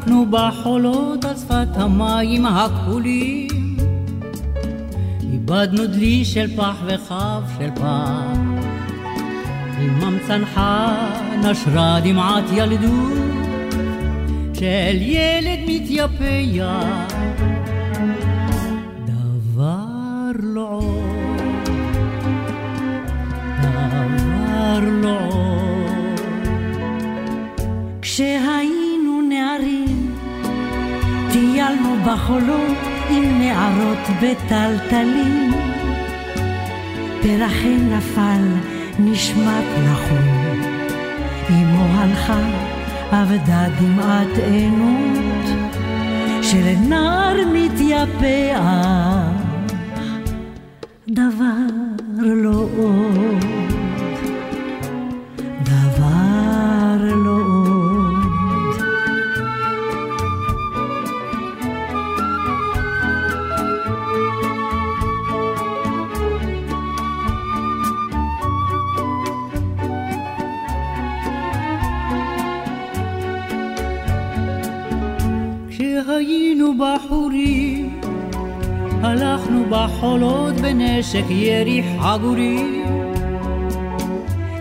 שיחקנו בחולות על שפת המים הכחולים. איבדנו דלי של פח וכף של פח. עמם צנחה נשרה דמעת ילדות של ילד מתייפח. בחולות עם נערות בטלטלים. פרחי נפל נשמט נחום, אמו הלכה אבדה דמעת עינות. של נער מתייפח, דבר בנשק ירי חגורי.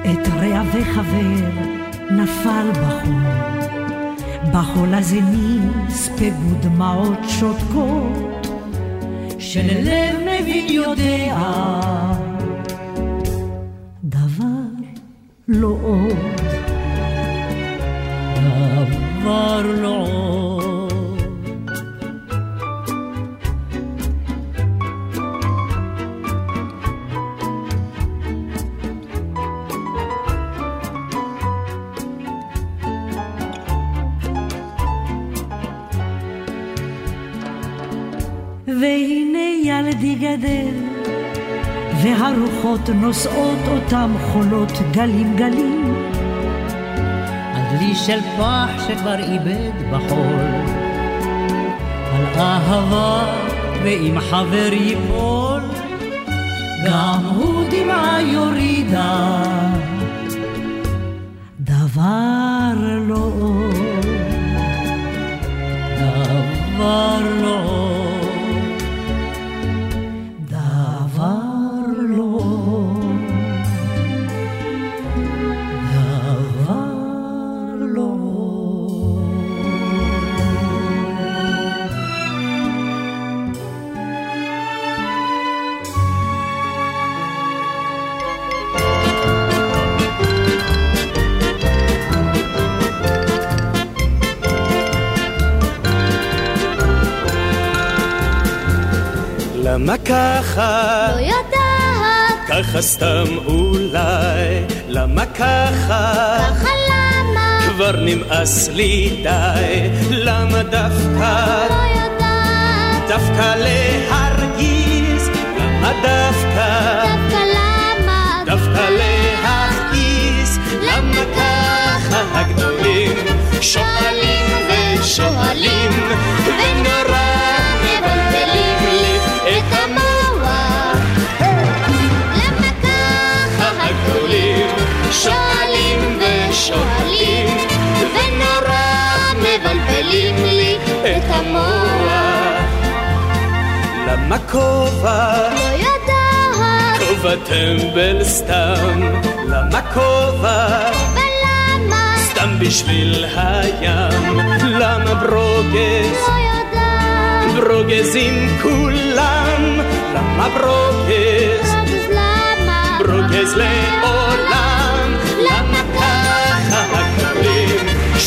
את רע וחבר נפל בחול, בחול הזה נספגו דמעות שותקות, שללב מבין יודע, דבר לא עוד, דבר לא עוד. גדל, והרוחות נושאות אותם חולות גלים גלים. הדלי של פח שכבר איבד בחול, על אהבה ואם חבר ייפול, גם הוא דמעה יורידה. דבר לא דבר לא למה ככה? לא יודעת, ככה סתם אולי. למה ככה? ככה למה? כבר נמאס לי די. למה דווקא? לא יודעת, דווקא להרגיז? למה דווקא? דווקא למה? דווקא להכעיס? למה ככה הגדולים שואלים ושואלים ונורא שואלים ונורא מבלבלים לי את המוח למה כובע? לא יודעת, כובע טמבל סתם למה כובע? ולמה? סתם בשביל הים למה ברוגז? לא יודעת, ברוגזים כולם למה ברוגז? אז למה? ברוגז לעולם למה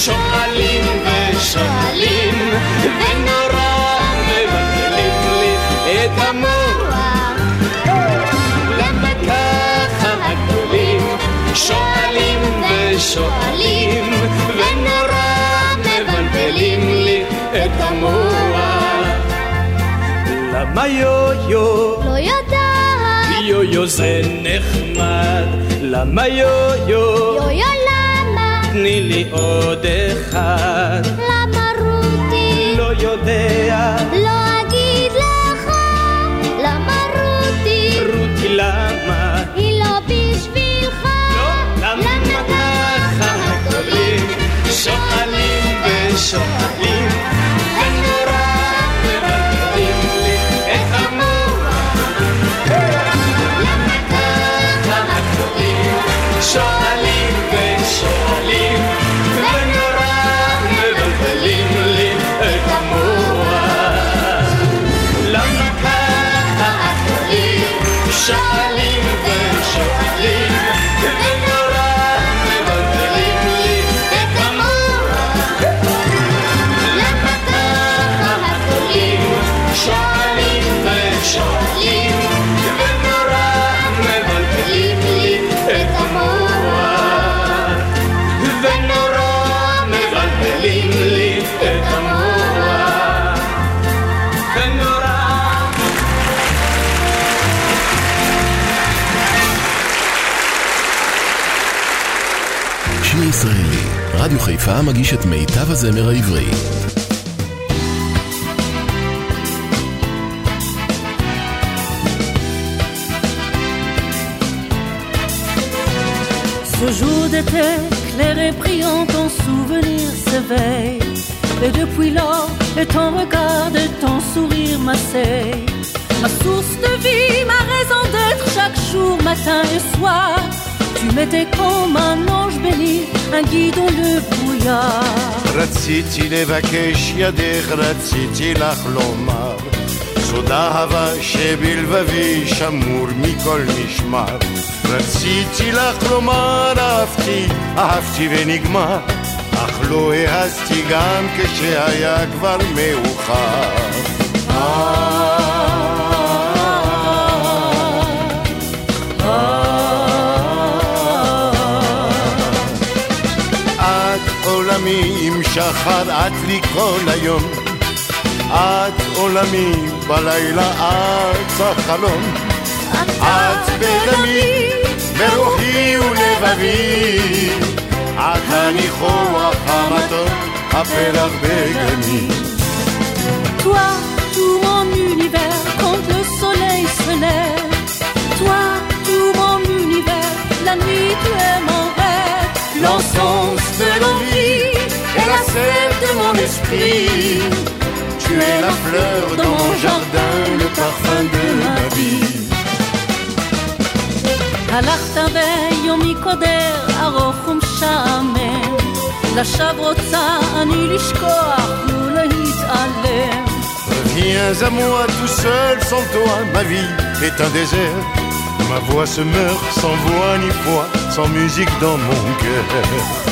שואלים ושואלים ונורא מבלבלים לי את המוח למה ככה הגדולים שואלים ושואלים ונורא מבלבלים לי את המוח למה יו-יו לא יודעת, יו-יו זה נחמד, למה יו-יו? יו-יו למה? תני לי עוד אחד. למה רותי? לא יודע, רדיו חיפה מגיש את מיטב הזמר העברי. Ce jour d'été, clair et brillant, ton souvenir s'éveille. Et depuis lors, et ton regard et ton sourire m'asseye. Ma source de vie, ma raison d'être chaque jour, matin et soir. Tu m'étais comme un ange béni, un guide dans le brouillard. רציתי לבקש ידך, רציתי לך לומר סוד אהבה שבלבבי שמור מכל משמר רציתי לך לומר אהבתי, אהבתי ונגמר אך לא העזתי גם כשהיה כבר מאוחר עם שחר, את לי כל היום את עולמי בלילה, את החלום את בדמי, ברוחי ולבבי את הניחוח המתוק, הפרח בגני Toi, tout mon univers, quand le soleil se lève. Toi, tout mon univers, la nuit tu es mon rêve. L'encens de l'envie et la sève de mon esprit Tu es la fleur dans mon jardin, le parfum de ma vie הלכת ביום מקודר, ארוך ומשעמם. לשווא רוצה אני לשכוח ולהתעלם. Viens à moi tout seul, sans toi, ma vie est un désert. Ma voix se meurt sans voix ni foi, sans musique dans mon cœur.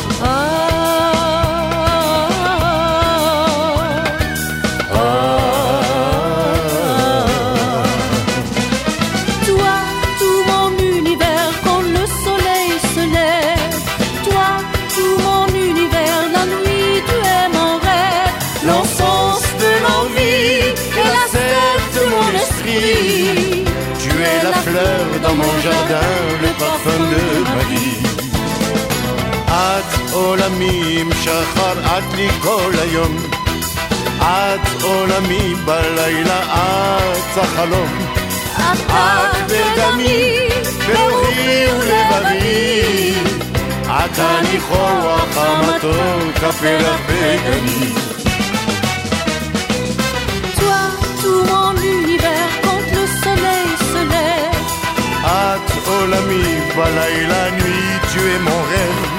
עולמי עם שחר, את לי כל היום. את עולמי בלילה, את החלום. את בדמי, ברוחי ולבבי. את הניחוח המתוק, הפרח בגני. Toi, tout mon univers, quand le soleil se lève. את עולמי בלילה, nuit, tu es mon rêve.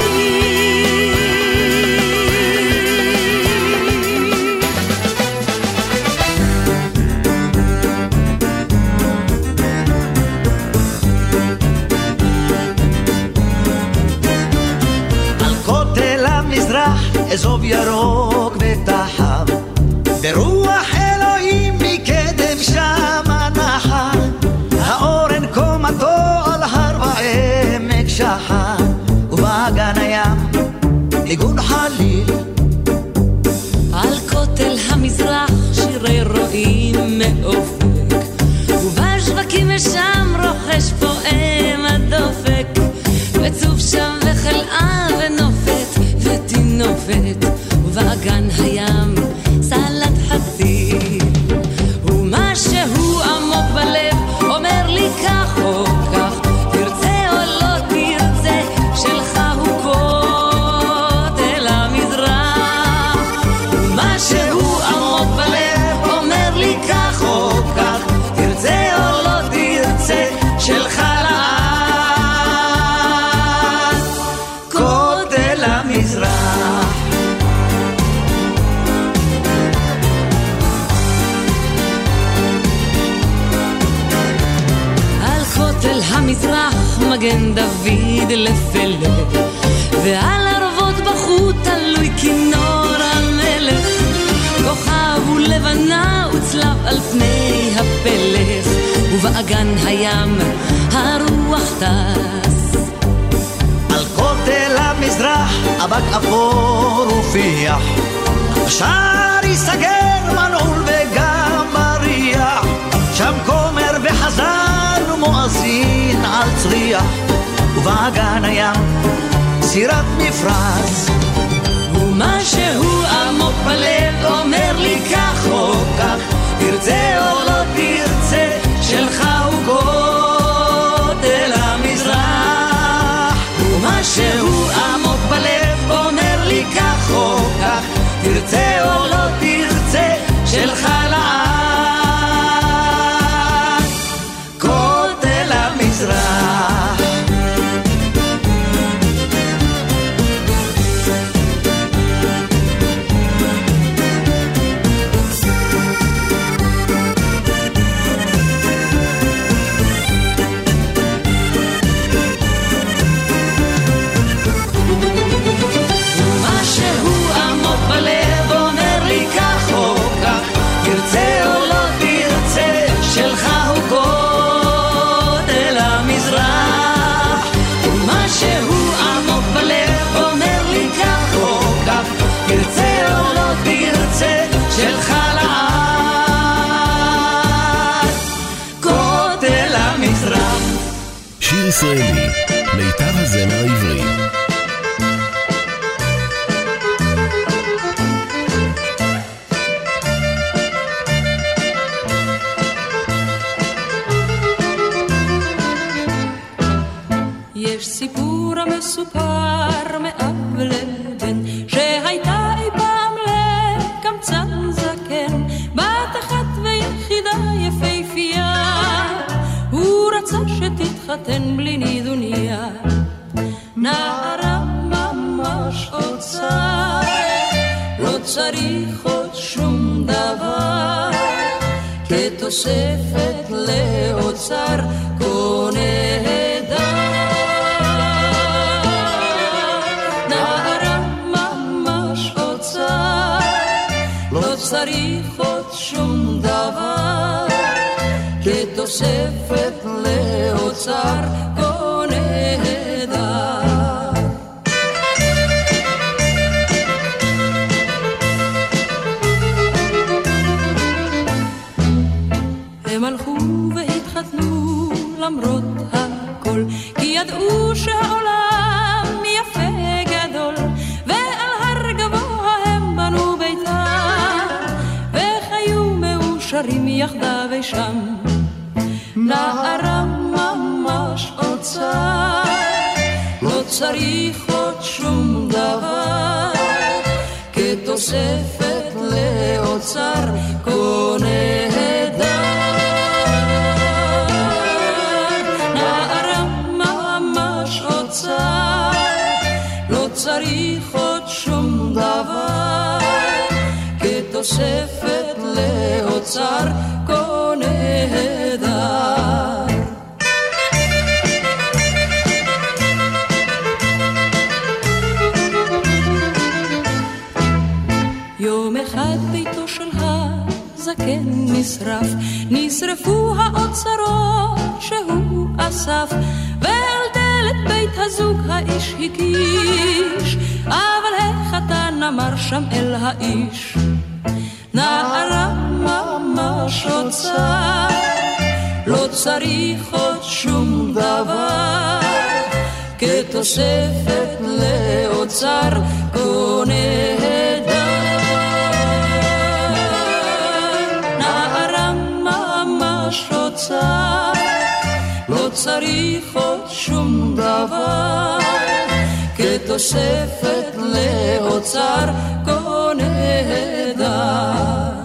אזוב ירוק ותחב. ברוח אלוהים מקדם שמה נחה האורן קומתו על הר ועמק שחר. ובאגן הים ניגון חליל. על כותל המזרח שירי רועים מאופק. ובשווקים שם רוחש פועם הדופק. וצוף שם וחלאה affet ובאגן הים הרוח טס המזרח, אבק אפור ופיח. השער ייסגר מנעול וגם מריח, שם כומר וחזן ומואזין על צריח, ובאגן הים סירת מפרש. ומשהו עמוק בלב אומר לי כך או כך, תרצה או לא תרצה, ומשהו עמוק בלב אומר לי כך או כך, תרצה או לא תרצה, שלך לעד. יחדיו אי שם. נערה ממש אוצר, לא צריך עוד שום דבר, כתוספת לאוצר קונה לא צריך עוד שום דבר, כתוספת לאוצר קונה דר. יום אחד ביתו של הזקן נשרף, נשרפו האוצרות שהוא אסף, ועל דלת בית הזוג האיש הקיש, אבל החתן אמר שם אל האיש, נערה ממש אוצר, לא צריך עוד שום דבר, כתוספת לאוצר קונה נערה ממש רוצה, לא צריך עוד שום דבר, תוספת לאוצר כה נהדר.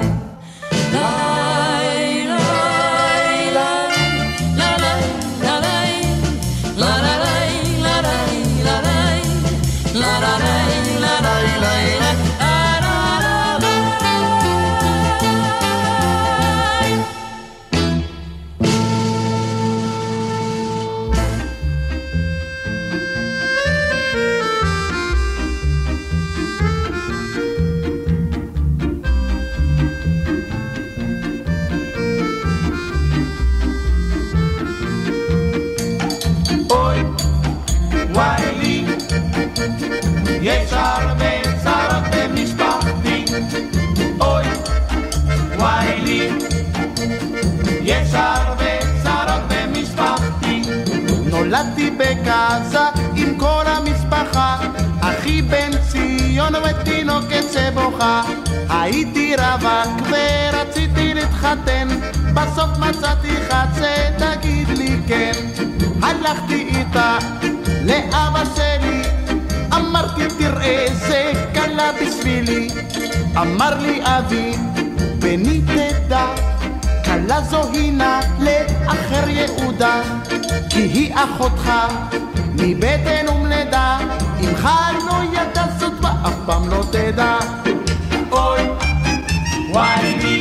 אמר לי אבי, בני תדע, כלה זו הינה לאחר יהודה, כי היא אחותך מבטן ומלידה, אמך לא ידע זאת ואף פעם לא תדע. אוי, וואי לי,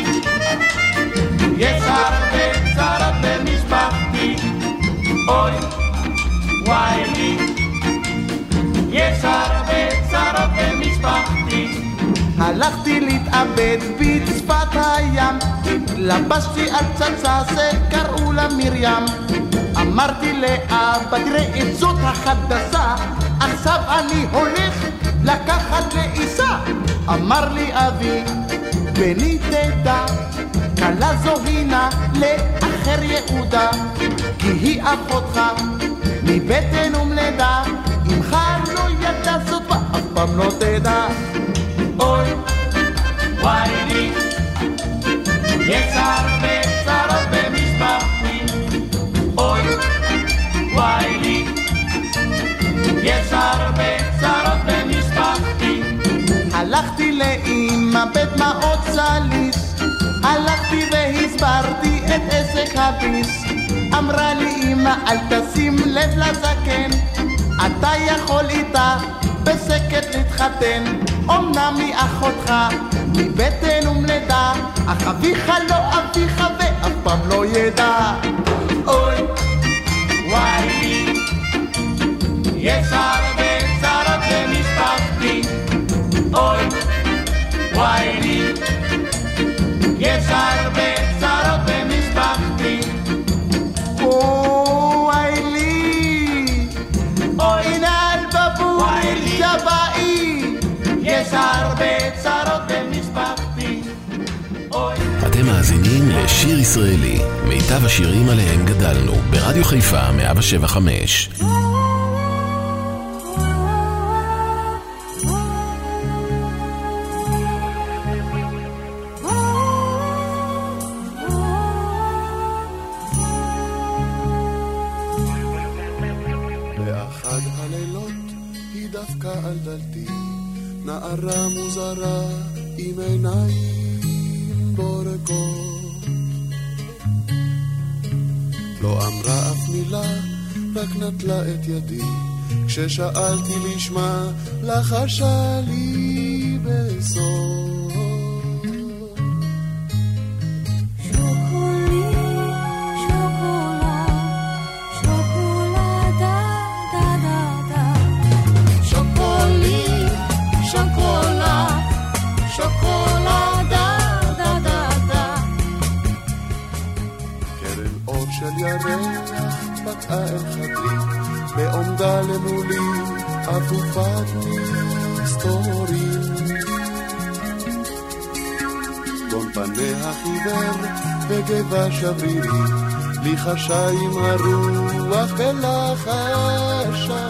הלכתי להתאבד בצפת הים, התלבשתי על פצצה שקראו לה מרים. אמרתי לאבא, תראה את זאת החדשה, עכשיו אני הולך לקחת לעיסה. אמר לי אבי, בני תדע, כלה זו הינה לאחר יהודה, כי היא אחותך מבטן ומלידה, אמך לא ידע זאת ואף פעם לא תדע. אוי, לי, יש הרבה צרות במשפחתי. אוי, וואי לי, יש הרבה צרות במשפחתי. הלכתי לאמא בדמעות סליס, הלכתי והסברתי את עסק הביס. אמרה לי אמא אל תשים לב לזקן, אתה יכול איתה בשקט להתחתן. אמנם היא אחותך מבטן ומלידה, אך אביך לא אביך ואף פעם לא ידע. אוי, וואי לי, יש הרבה צרות במשפחתי. אוי, וואי לי, יש הרבה צרות במשפחתי. וואי לי, אוי נעל בבול שבעי, יש הרבה לשיר ישראלי, מיטב השירים עליהם גדלנו, ברדיו חיפה 175. באחד הלילות היא דפקה על דלתי, נערה מוזרה עם עיניים בורקות. לא אמרה אף מילה, רק נטלה את ידי, כששאלתי לשמה, לחשה לי בסוף. חדרי, בעומדה למולי עטופת מסתורים. גון פניה חיוור שברירי, לי חשה עם הרוח ולחשדי.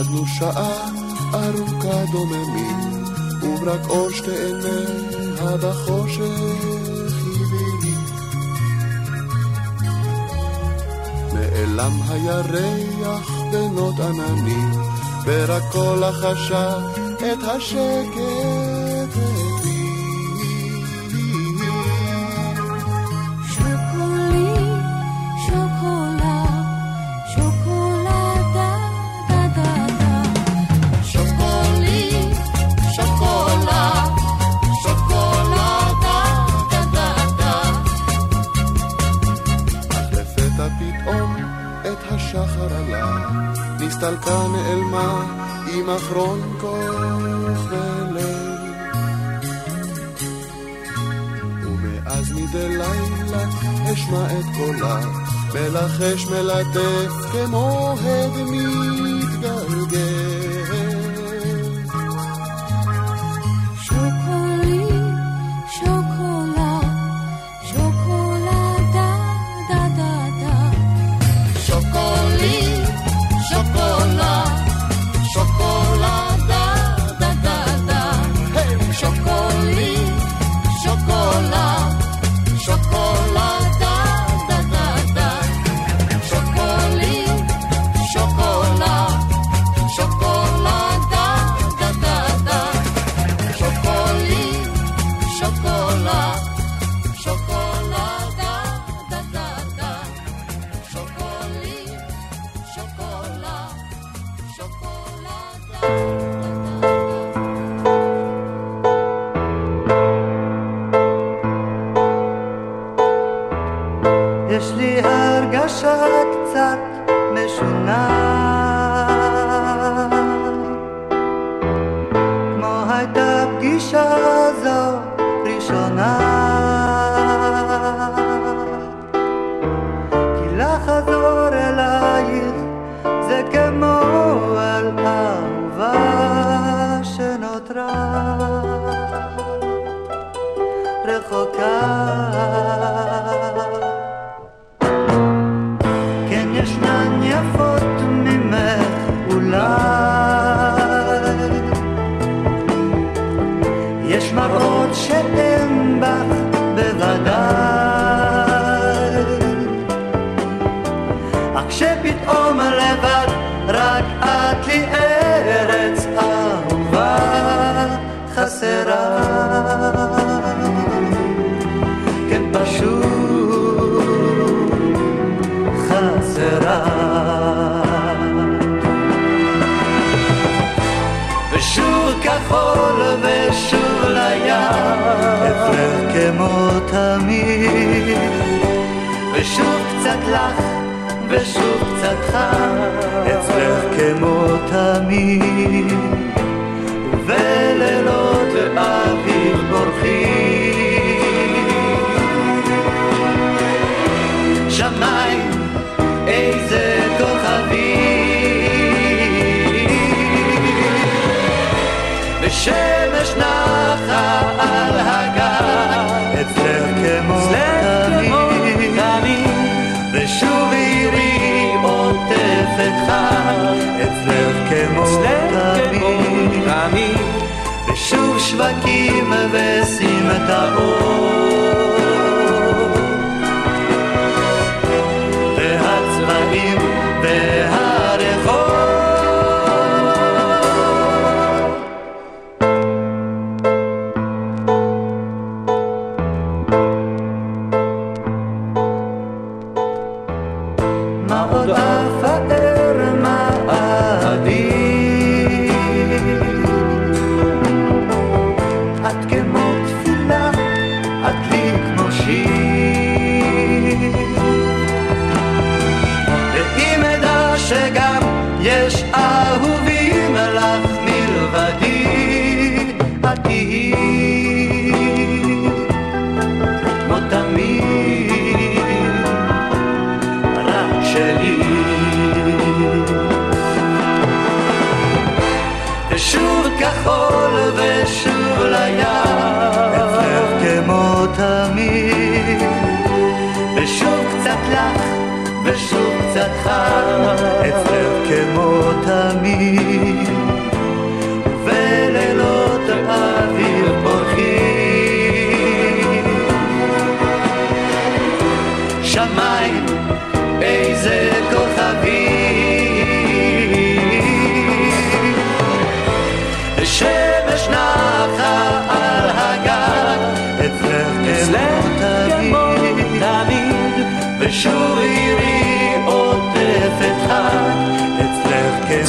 עמדנו שעה ארוכה דוממים, וברק אור שתי עיניה בחושך הביא. נעלם הירח בנות עננים, ורק כל החשה את השקט אחרון כוח ולב. ומאז מדי לילה אשמע את קולה, מלחש מלטף כמו הדמי. הרגשה קצת משונה. ושוב קצת חם אצלך כמו תמיד ולילות ואביב בורחים. שמיים איזה כוכבים. ושמש נחה על הגב אצלך כמו תמיד. ושוב אצלך כמו תמיד, ושוב שווקים וסמטאות.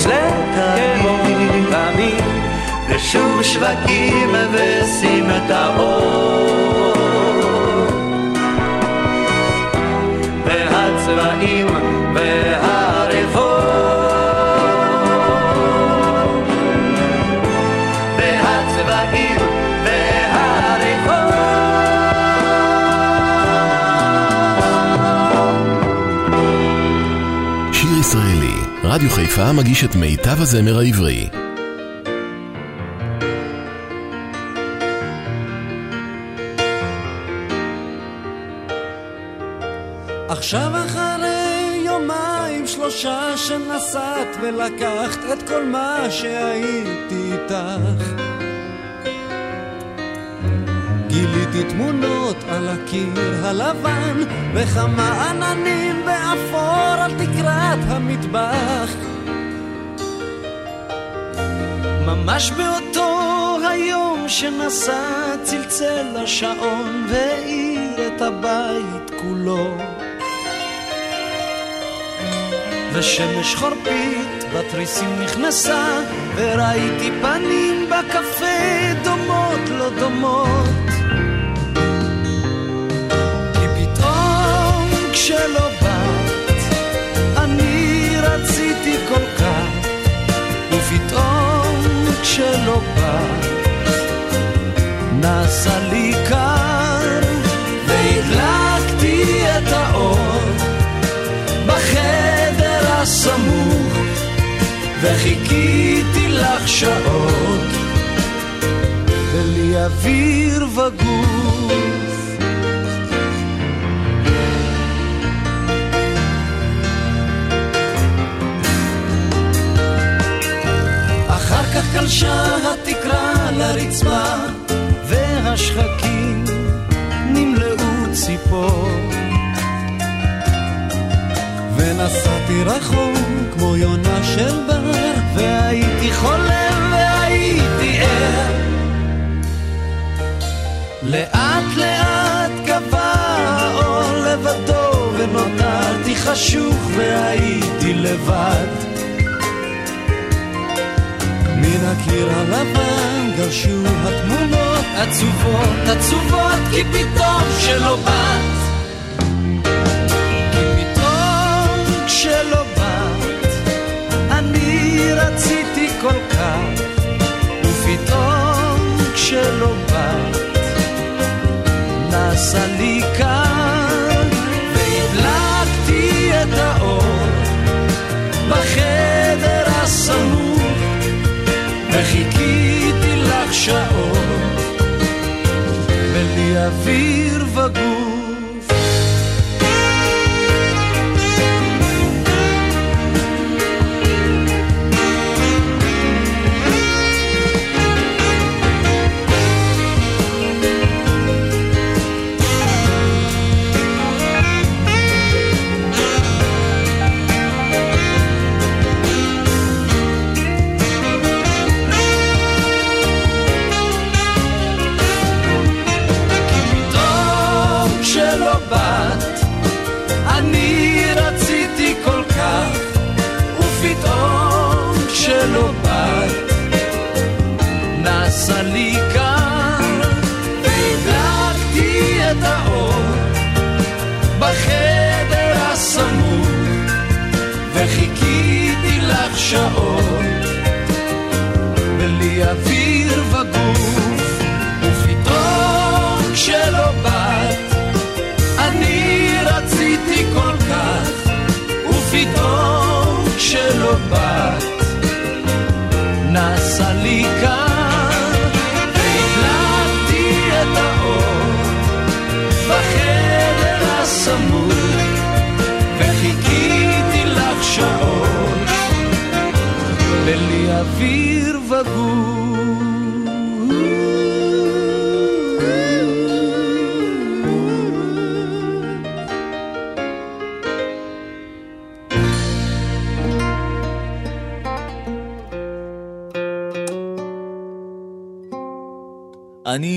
כמו פעמים, ושוב שווקים ושים את האור. רדיו חיפה מגיש את מיטב הזמר העברי. עכשיו אחרי יומיים שלושה שנסעת ולקחת את כל מה שהייתי איתך גיליתי תמונות על הקיר הלבן וכמה עננים באפור על תקרת המטבח. ממש באותו היום שנסע צלצל השעון והאיר את הבית כולו. ושמש חורפית בתריסים נכנסה וראיתי פנים בקפה דומות לא דומות כשלא באת אני רציתי כל כך ופתאום כשלא באת נעשה לי קר והדלקתי את האור בחדר הסמוך וחיכיתי לך שעות בלי אוויר וגוף גלשה התקרה לרצפה והשחקים נמלאו ציפור. ונסעתי רחוק כמו יונה של בר והייתי חולם והייתי ער. לאט לאט גבה האור לבדו ונותרתי חשוך והייתי לבד מן הקיר הלבן גרשו התמונות עצובות עצובות כי פתאום שלא באת. כשלא באת, אני רציתי כל כך, ופתאום כשלא באת, נעשה לי קר, שעות, בלי אוויר וגור. אני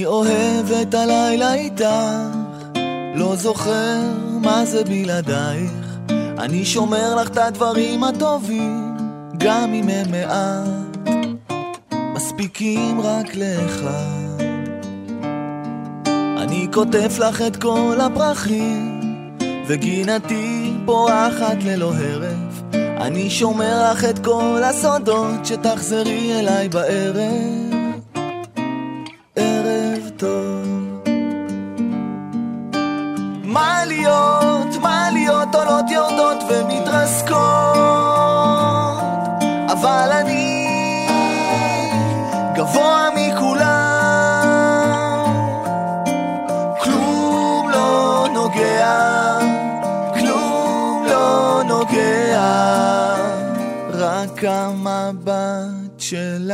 אוהב את הלילה איתך, לא זוכר מה זה בלעדייך. אני שומר לך את הדברים הטובים, גם אם הם מעט, מספיקים רק לאחד. אני כותב לך את כל הפרחים, וגינתי פורחת ללא הרף. אני שומר לך את כל הסודות, שתחזרי אליי בערב.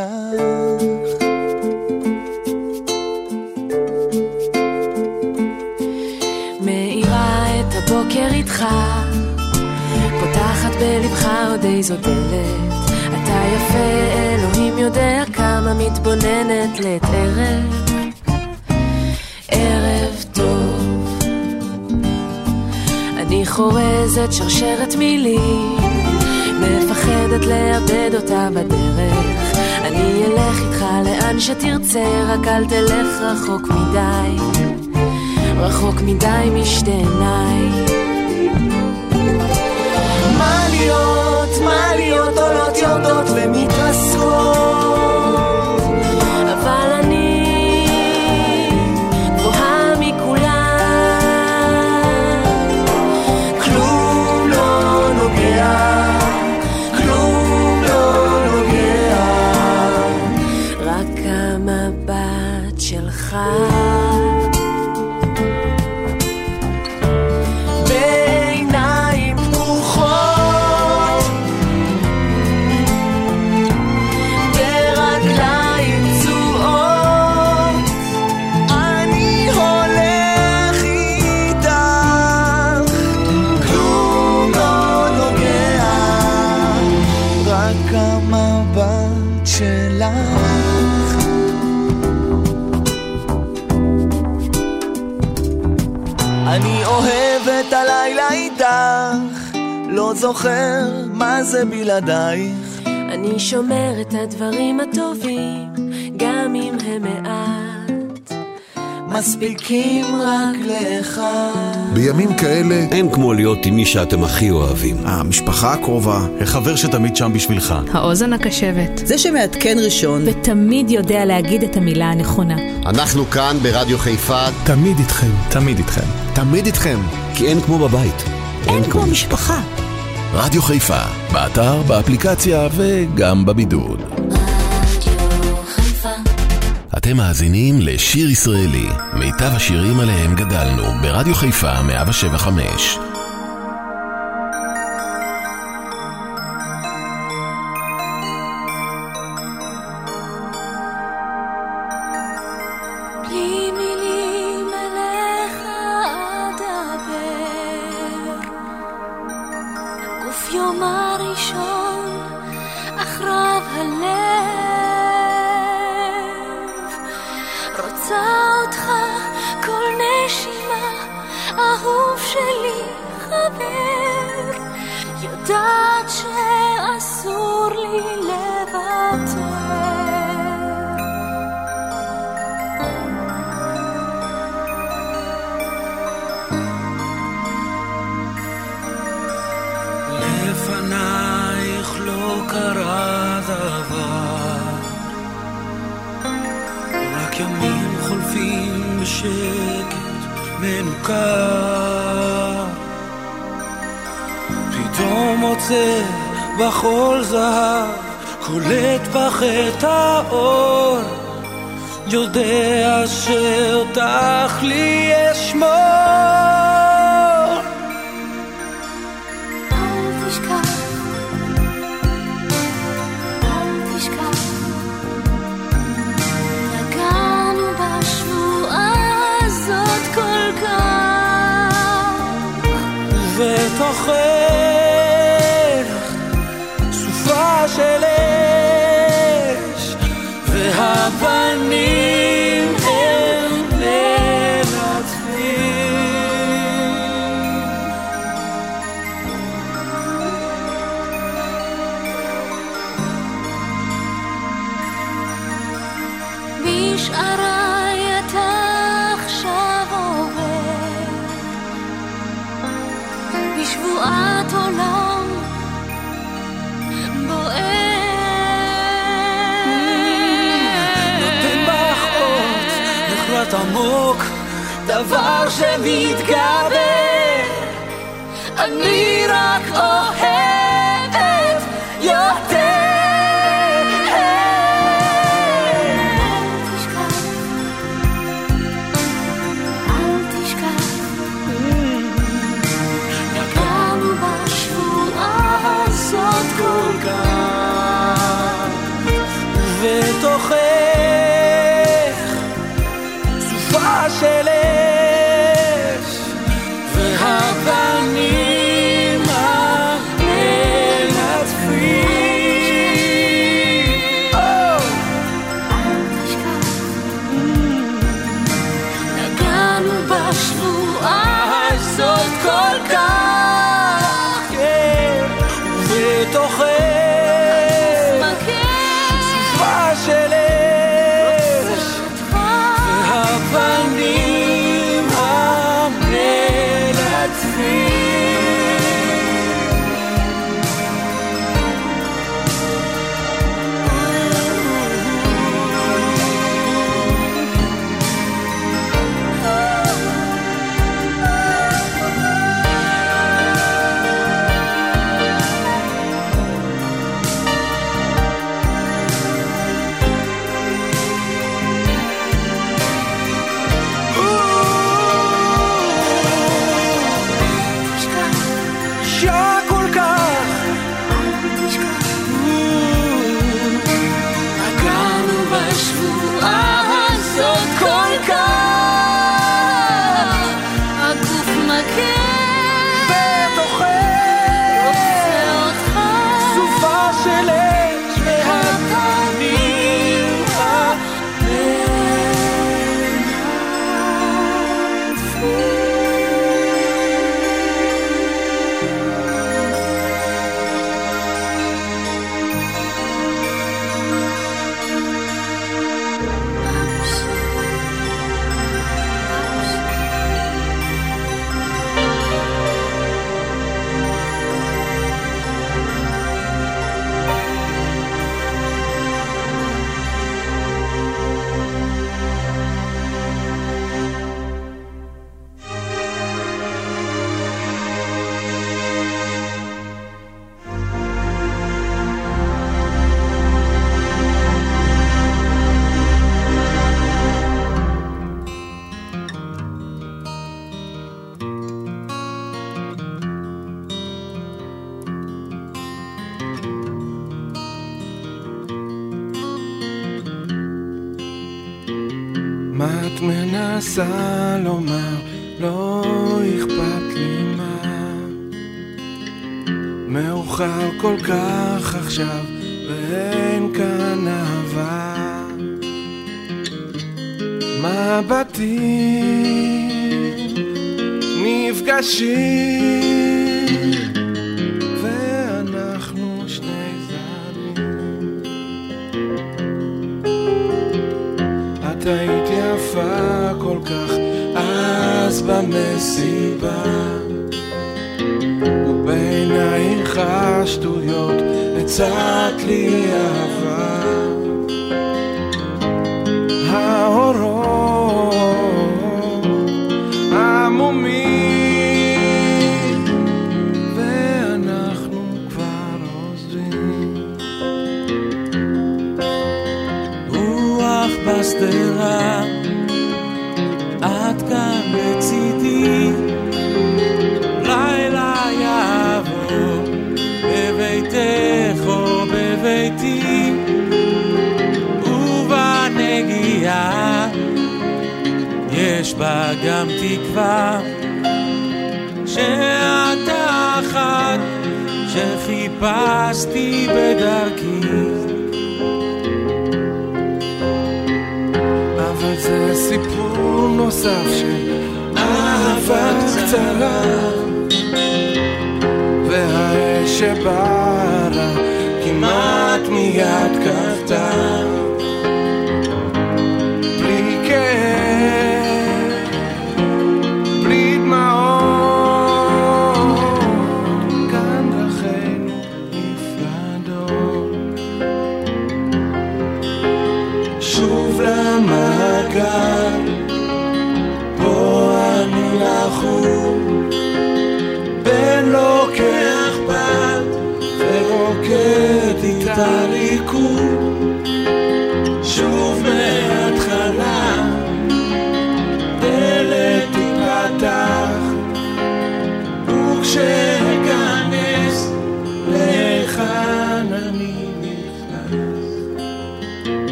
שלך. מאירה את הבוקר איתך, פותחת בלבך עוד איזו דלת. אתה יפה, אלוהים יודע כמה מתבוננת לעת ערב. ערב טוב. אני חורזת שרשרת מילים, מפחדת לאבד אותה בדרך. אני אלך איתך לאן שתרצה, רק אל תלך רחוק מדי. רחוק מדי משתי עיניי. מה להיות, מה להיות עולות יורדות ומתרסקות זה בלעדייך. אני שומר את הדברים הטובים, גם אם הם מעט. מספיקים רק לאחד. בימים כאלה אין כמו להיות עם מי שאתם הכי אוהבים. המשפחה הקרובה, החבר שתמיד שם בשבילך. האוזן הקשבת. זה שמעדכן ראשון. ותמיד יודע להגיד את המילה הנכונה. אנחנו כאן ברדיו חיפה. תמיד איתכם. תמיד איתכם. תמיד איתכם. כי אין כמו בבית. אין כמו משפחה. רדיו חיפה, באתר, באפליקציה וגם בבידוד. אתם מאזינים לשיר ישראלי, מיטב השירים עליהם גדלנו, ברדיו חיפה 175. יודעת שאסור לי לוותר לפנייך לא קרה דבר. רק ימים חולפים בשקט מנוכר פתאום מוצא בחול זהב קולט את האור יודע שאותך לי אשמור דבר להיות, הצעת לי אהבה. האורות עמומים, ואנחנו כבר עוזבים. רוח בשדרה בה גם תקווה שאתה אחת שחיפשתי בדרכי. אבל זה סיפור נוסף של אהבה קצרה והאש שבערה כמעט מיד כבתה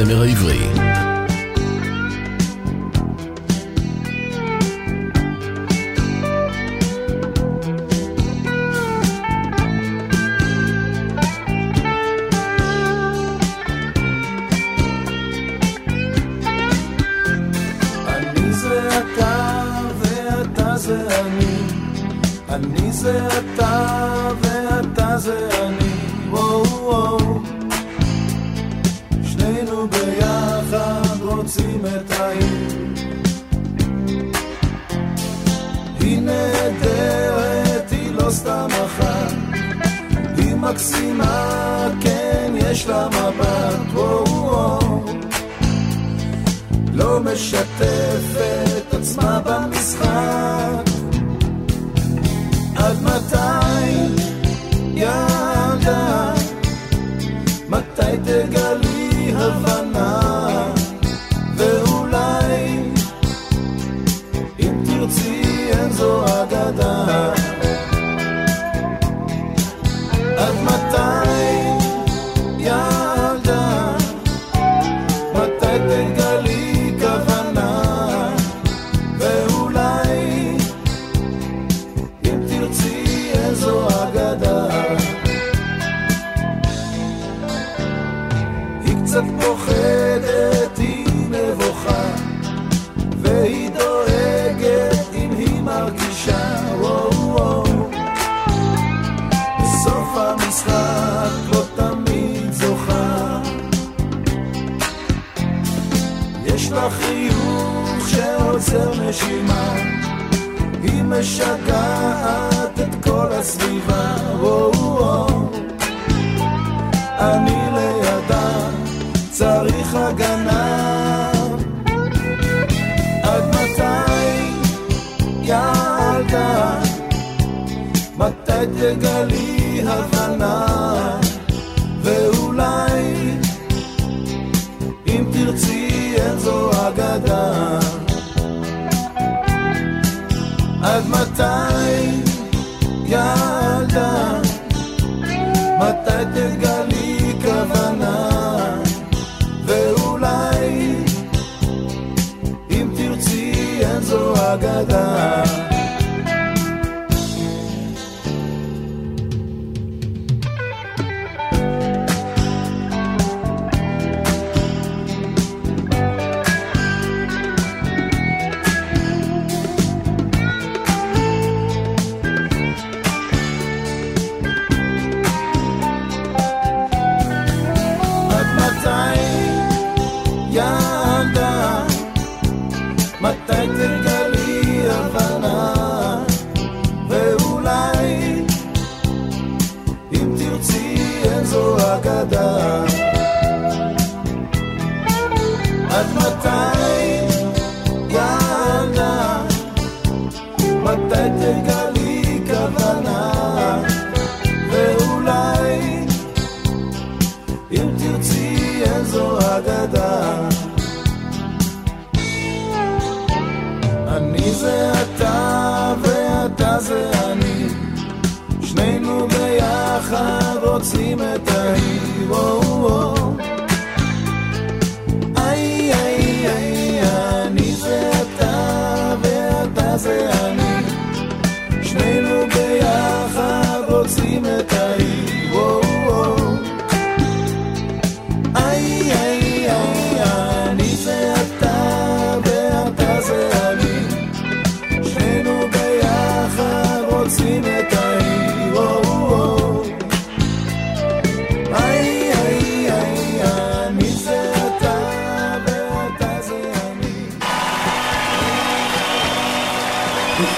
הזמר העברי. יש לה מבט, וואו, לא משתפת עצמה במשחק. עד מתי? משגעת את כל הסביבה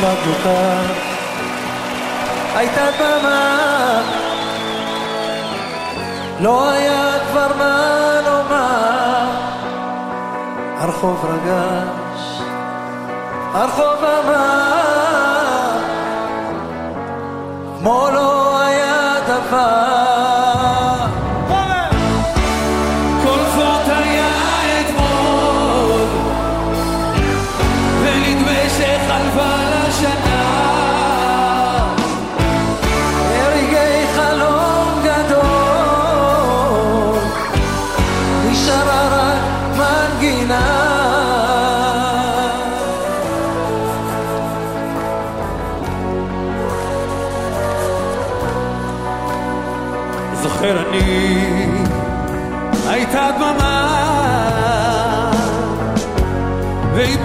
בבוקר הייתה דממה לא היה כבר מה לומר. הרחוב רגש הרחוב אמר כמו לא היה דבר.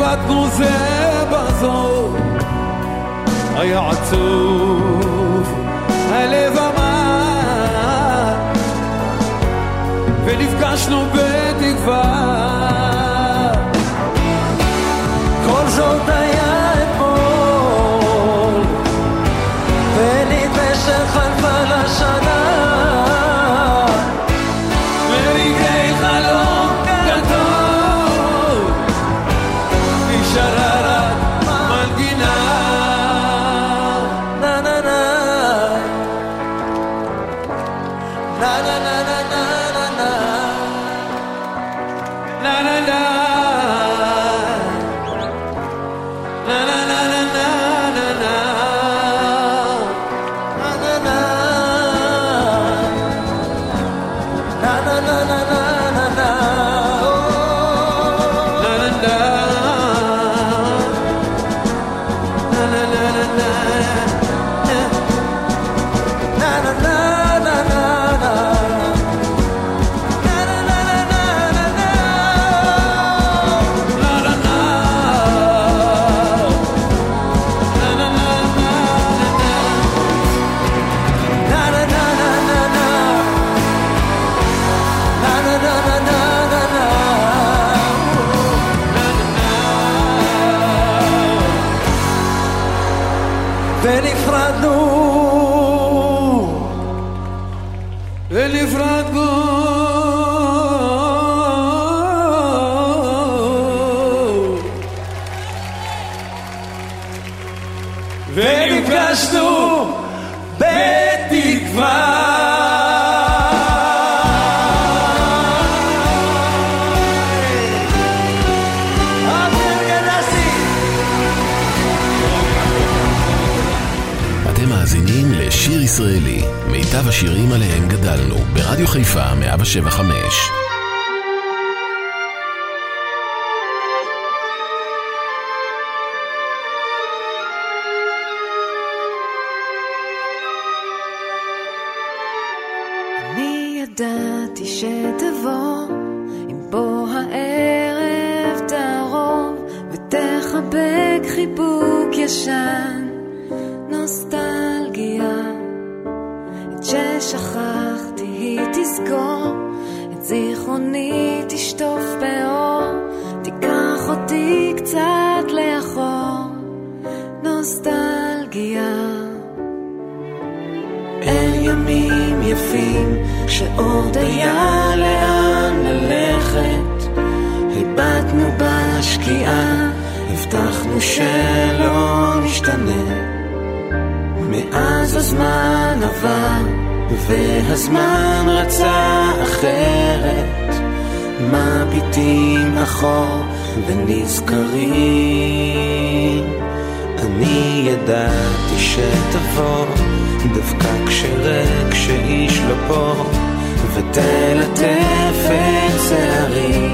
ואיבדנו זה בזו, היה עצוב, הלב אמר, ונפגשנו בתקווה. 175. אני ידעתי שתבוא, אם בוא הערב תערוב, ותחבק חיבוק ישן, זיכרוני תשטוף באור, תיקח אותי קצת לאחור, נוסטלגיה. אל ימים יפים שעוד היה לאן ללכת. הבטנו בשקיעה הבטחנו שלא נשתנה. מאז הזמן עבר והזמן רצה אחרת מביטים אחור ונזכרים. אני ידעתי שתבוא דווקא כשריק שאיש לא פה ותלטף את שערי.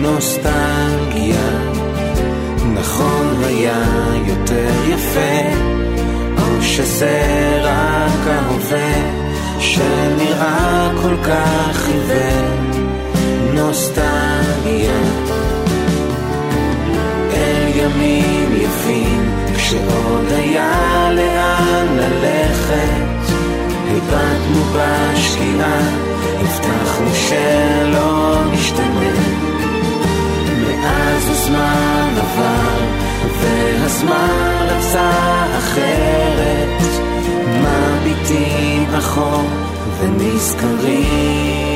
נוסטלגיה נכון היה יותר יפה. או שזה רק ההווה שנראה כל כך עיוור נוסטלגיה. אל ימים יפים כשעוד היה לאן ללכת. הבטנו בשקיעה הבטחנו שלא נשתנה. מאז הזמן עבר והזמן רצה אחרת. מביטים אחור ונזכרים